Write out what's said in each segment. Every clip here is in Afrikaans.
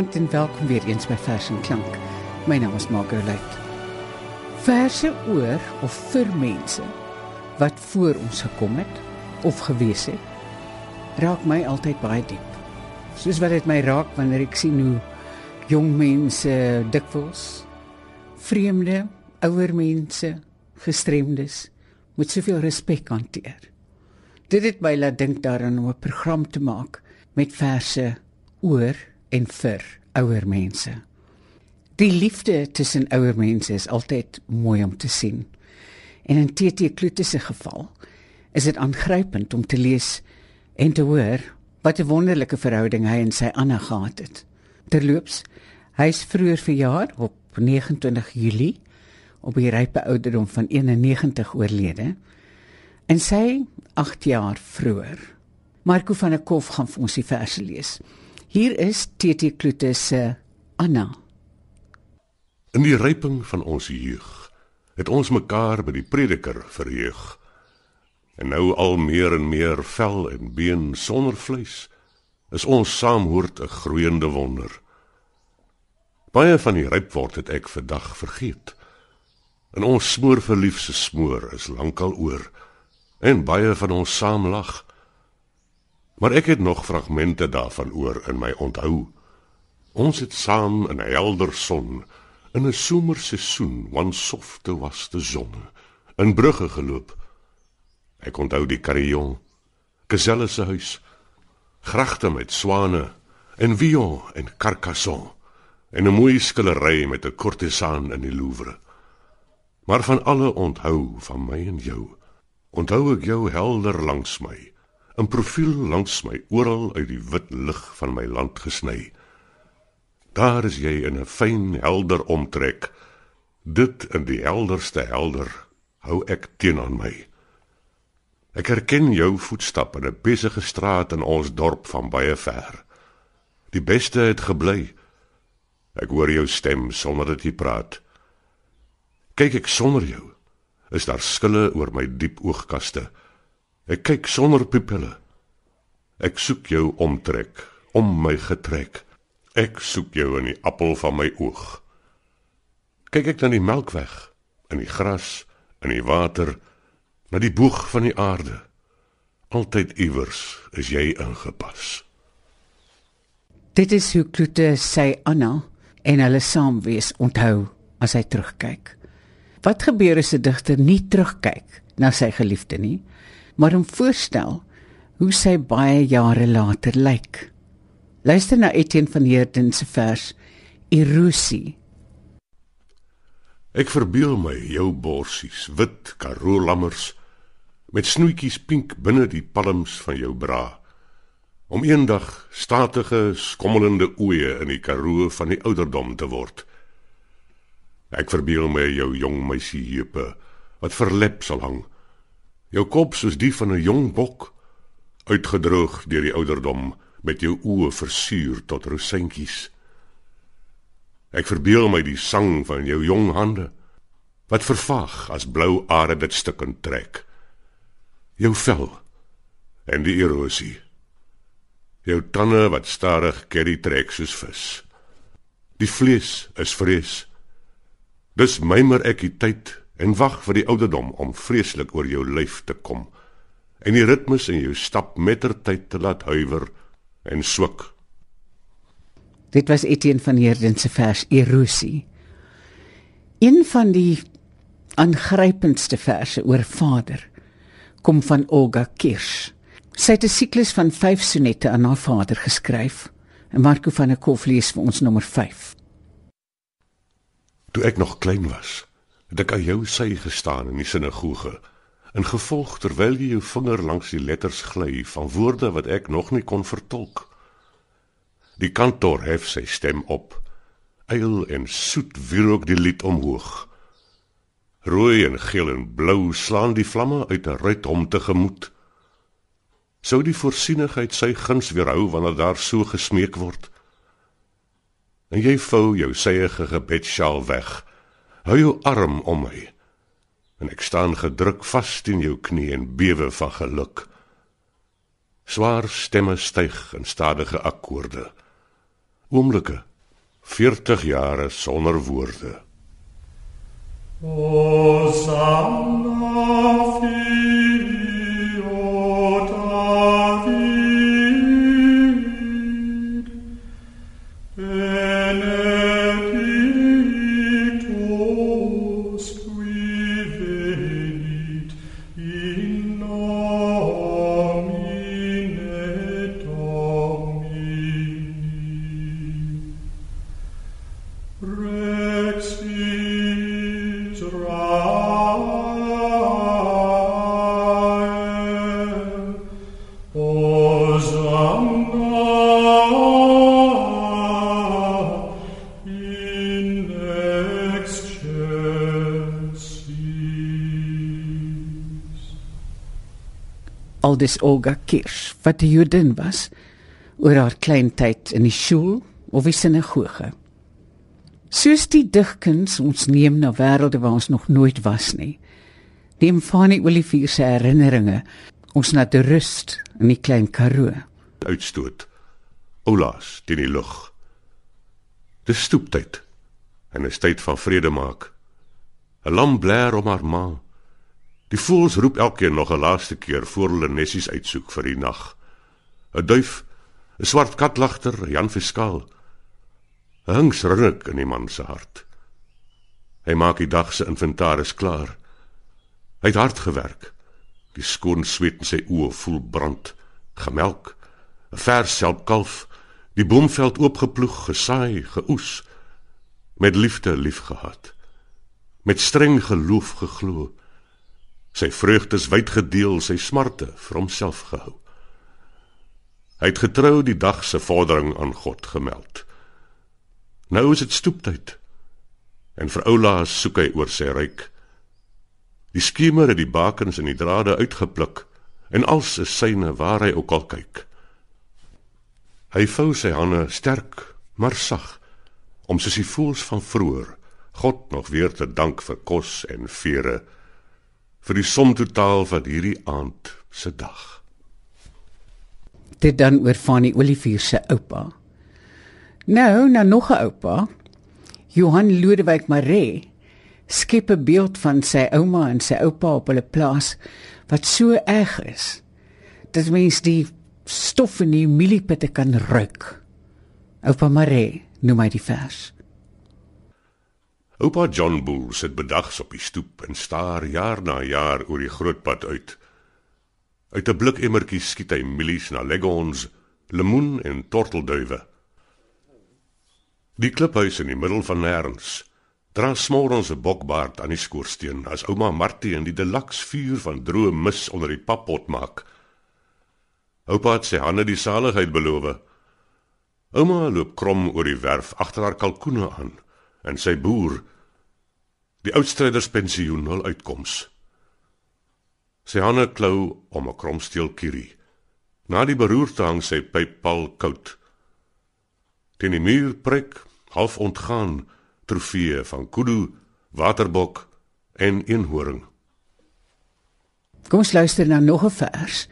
Goeienaand en welkom weer eens by Vers en Klank. My naam is Margaret. Verse oor of vir mense wat voor ons gekom het of gewees het, raak my altyd baie diep. Soos wat dit my raak wanneer ek sien hoe jong mense dikwels vreemde, ouer mense, gestremdes met soveel respek hanteer. Dit het my laat dink daaraan om 'n program te maak met verse oor en vir ouer mense. Die liefde tussen ouer mense is altyd mooi om te sien. En in TT Klute se geval is dit aangrypend om te lees en te hoor wat 'n wonderlike verhouding hy en sy Anna gehad het. Terloops, hy is vroeër verjaar op 29 Julie op die rype ouderdom van 91 oorlede. En sy 8 jaar vroeër. Marco van der Kof gaan vir ons die verse lees. Hier is TT Klute se Anna. In die ryping van ons jeug het ons mekaar by die prediker verheug. En nou al meer en meer vel en been sonder vleis is ons saamhoort 'n groeiende wonder. Baie van die ryp word het ek vandag vergeet. En ons smoor verliefse smoor is lankal oor en baie van ons saam lag. Maar ek het nog fragmente daarvan oor in my onthou. Ons het saam in 'n helder son in 'n somerseisoen, wan softe was die son, in brugge geloop. Ek onthou die Carillon, Geselle se huis, gragte met swane en Villon en Carcassonne en 'n mooi skillery met 'n kortesaan in die Louvre. Maar van alle onthou van my en jou, onthou ek jou helder langs my 'n profiel langs my oral uit die wit lig van my land gesny. Daar is jy in 'n fyn helder omtrek. Dit in die helderste helder hou ek teen aan my. Ek herken jou voetstappe in 'n besige straat in ons dorp van baie ver. Die beste het gebly. Ek hoor jou stem sonder dat jy praat. Kyk ek sonder jou, is daar skille oor my diep oogkaste. Ek kyk sonder pupille. Ek soek jou omtrek, om my getrek. Ek soek jou in die appel van my oog. Kyk ek na die melkweg, in die gras, in die water, na die boeg van die aarde. Altyd iewers is jy ingepas. Dit is hoe Klute sy Anna en hulle saam wees onthou as hy terugkyk. Wat gebeur as 'n digter nie terugkyk na sy geliefde nie? Maar hom voorstel hoe sy baie jare later lyk. Luister na Etienne van Heerden se vers Erosie. Ek verbeel my jou borsies, wit karolammers met snoetjies pink binne die palms van jou bra. Om eendag statige skommelende oeye in die karoo van die ouderdom te word. Ek verbeel my jou jong meisie heupe wat verlep sal hang Jou kop soos die van 'n jong bok, uitgedroog deur die ouderdom met jou oë versuur tot rosientjies. Ek verbeel my die sang van jou jong hande wat vervaag as blou are dit stukken trek. Jou vel en die erosie. Jou tande wat stadig kerry trek soos vis. Die vlees is vrees. Dis mymer ek die tyd en wag vir die ouderdom om vreeslik oor jou lyf te kom en die ritmes in jou stap mettertyd te laat huiwer en swik. Dit was Etienne van Heerden se vers Erosie. Een van die aangrypendste verse oor vader kom van Olga Kirsch. Sy het 'n siklus van 5 sonette aan haar vader geskryf. En Marco van der Kof lees vir ons nommer 5. Toe ek nog klein was, het ek aan jou sy gestaan in die sinagoge en gevolg terwyl jy jou vinger langs die letters gly van woorde wat ek nog nie kon vertolk. Die kantor hef sy stem op. Eil en soet wierook die lied omhoog. Rooi en geel en blou slaan die vlamme uit 'n ruit om te gemoed. Sou die voorsienigheid sy guns weerhou wanneer daar so gesmeek word? En jy vou jou sye gebedsjaal weg Hou jou arm om my. En ek staan gedruk vas teen jou knie en bewe van geluk. Swaar stemme styg in stadige akkoorde. Oomblikke 40 jare sonder woorde. Hosanna filio David benedictus Aldus Olga Kirsch, wat 'n Jodin was, oor haar klein tyd in die skool of die sinagoge. Soos die digkuns ons neem na wêrelde waar ons nog nooit was nie. Neem Fanny Olivier se herinneringe ons na die rust in die klein Karoo. Uitstoot. Oulaas teen die lug. Dis stoeptyd. En 'n tyd van vrede maak. 'n Lam blaar om haar ma. Die voëls roep elkeen nog 'n laaste keer voor hulle nessies uitsoek vir die nag. 'n Duif, 'n swart katlagter, Jan Fiskaal. 'n Hinks rinnik in die man se hart. Hy maak die dag se inventaris klaar. Hy het hard gewerk. Die skoon sweet in sy oë voel brand. Gemelk, 'n vers selpkalf, die boomveld oopgeploeg, gesaai, geoes, met liefde liefgehad. Met streng geloof geglo. Sy vreugdes wyd gedeel, sy smarte vir homself gehou. Hy het getrou die dag se vordering aan God gemeld. Nou is dit stoeptyd. En vir Oulaas soek hy oor sy ryk. Die skemer het die bakens en die drade uitgepluk en als is syne waar hy ook al kyk. Hy vou sy hande sterk, maar sag, om soos die voels van vroeër God nog weer te dank vir kos en vere vir die som totaal van hierdie aand se dag. Dit dan oor Fanny Olivier se oupa. Nou, nou nog 'n oupa. Johan Lodewyk Maree skep 'n beeld van sy ouma en sy oupa op hulle plaas wat so erg is. Dit mens die stof in die mieliepitte kan ruik. Oupa Maree noem hy die vers. Oupa John Bull sit bedags op die stoep en staar jaar na jaar oor die groot pad uit. Uit 'n blikemmertjie skiet hy mielies na leghorns, lemoen en tortelduwe. Die kliphuis in die middel van nêrens dra smorons 'n bokbaard aan die skoorsteen as ouma Martie in die deluxe vuur van droë mis onder die pappot maak. Oupa het sy hande die saligheid beloof. Ouma loop krom oor die werf agter haar kalkoene aan en sy boer die oudstryderspensioen wil uitkoms. Sy hande klou om 'n kromsteel kierie. Na die beroerte hang sy pyppal koud. Teen die muur prik half ontgaan trofee van kudu, waterbok en eenhoring. Kom luister nou nog 'n vers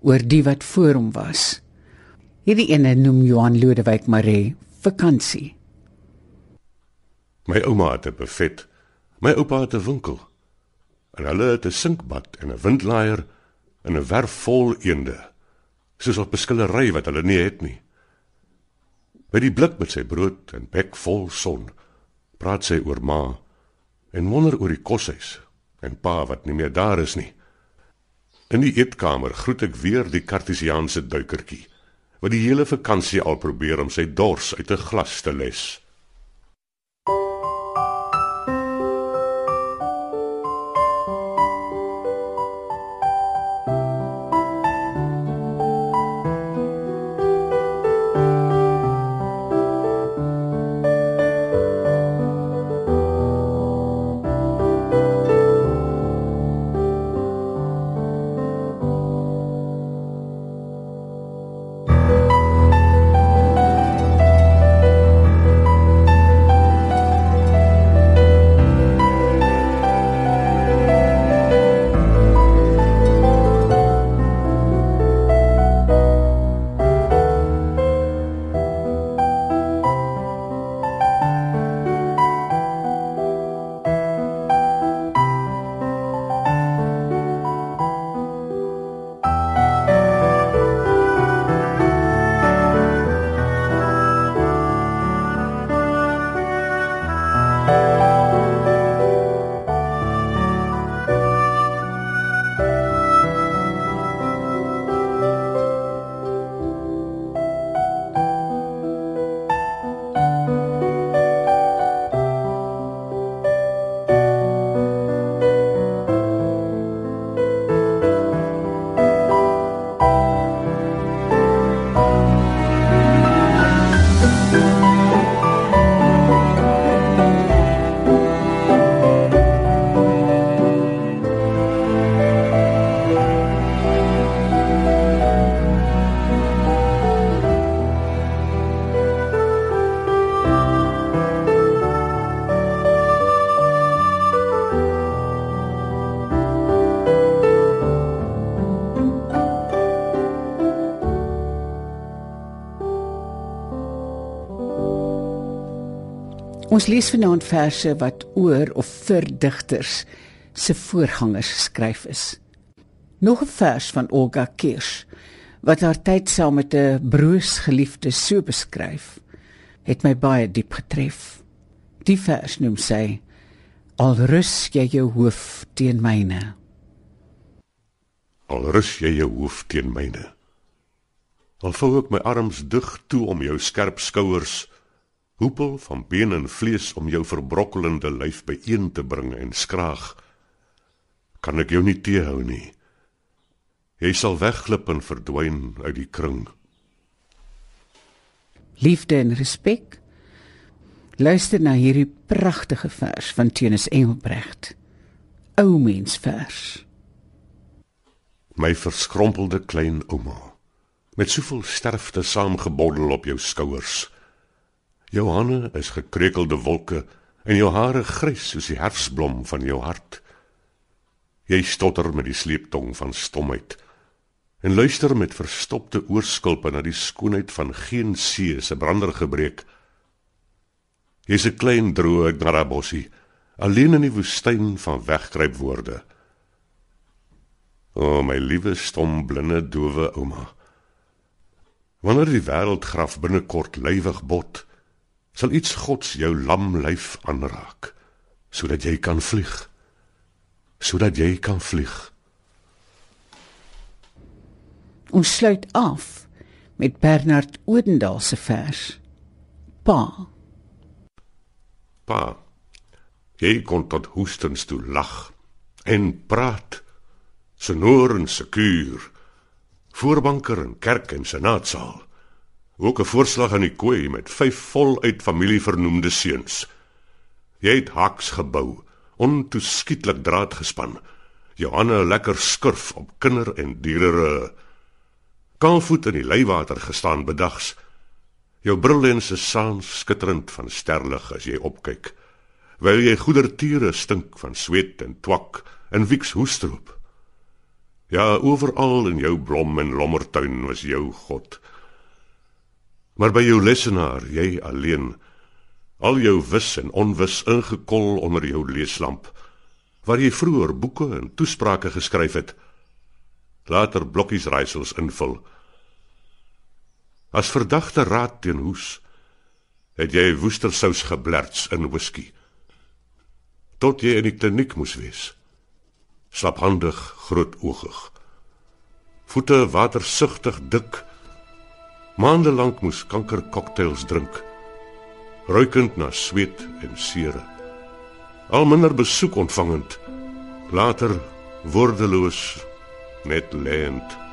oor die wat voor hom was. Hierdie ene noem Johan Lodewyk Maree vakansie. My ouma het 'n buffet, my oupa het 'n winkel. En hulle het 'n sinkbad en 'n windlaaier en 'n werf vol eende. Soos op 'n skillery wat hulle nie het nie. By die blik met sy brood en bek vol son, praat sy oor ma en wonder oor die koshuis en pa wat nie meer daar is nie. In die eetkamer groet ek weer die kartesiaanse duikertjie wat die hele vakansie al probeer om sy dors uit 'n glas te les. Ons lees vanaand verse wat oor of vir digters se voorgangers geskryf is. Nog 'n vers van Olga Kirsch wat haar tyd saam met 'n broers geliefde so beskryf, het my baie diep getref. Die vers noem sy: Al rus jy jou hoof teen myne. Al rus jy jou hoof teen myne. Al vou ek my arms dig toe om jou skerp skouers hoepel van been en vlees om jou verbrokkelende lyf byeen te bring en skraag kan ek jou nie teehou nie? Jy sal wegglip en verdwyn uit die kring. Liefde en respek. Luister na hierdie pragtige vers van Teunus Engelbrecht. Ou mens vers. My verskrompelde klein ouma met soveel sterfte saamgeboddel op jou skouers Jou hande is gekreukelde wolke en jou hare grys soos die herfsblom van jou hart. Jy stotter met die sleeptong van stomheid en luister met verstopte oorskulpe na die skoonheid van geen see se brander gebreek. Jy's 'n klein droë Narabossie, alleen in die woestyn van wegkruip woorde. O, my liewe stom blinde dowe ouma. Wanneer die wêreldgraf binnekort lywig bot, sal iets gods jou lam lyf aanraak sodat jy kan vlieg sodat jy kan vlieg. Ons sluit af met Bernard Odendaal se vers pa. Pa jy kon tot hoestens toe lag en praat sonor en sekuur voorbanker in kerk en senaatsaal Ook 'n voorslag aan die kooi met 5 voluit familievernoemde seuns. Jy het haks gebou, ontoeskietlik draad gespan. Johanna lekker skurf op kinder en diere. Kaalvoet in die leiwater gestaan bedags. Jou brillense saans skitterend van sterlig as jy opkyk. Wil jy goedertiere stink van sweet en twak en wieks hoestroep. Ja, oral in jou blom en lommertuin was jou god. Maar by jou lesenaar, jy alleen, al jou wis en onwis ingekol onder jou leeslamp, waar jy vroeër boeke en toesprake geskryf het, later blokkies raaisels invul. As verdagte raad teen hoes, het jy woestersous geblerts in whisky. Tot jy in die kliniek moes wees. Slaphandig, grootoogig. Voete watersugtig dik Maande lank moes kanker cocktails drink. Ruikend na sweet en sere. Al minder besoek ontvangend. Later woordeloos net lêend.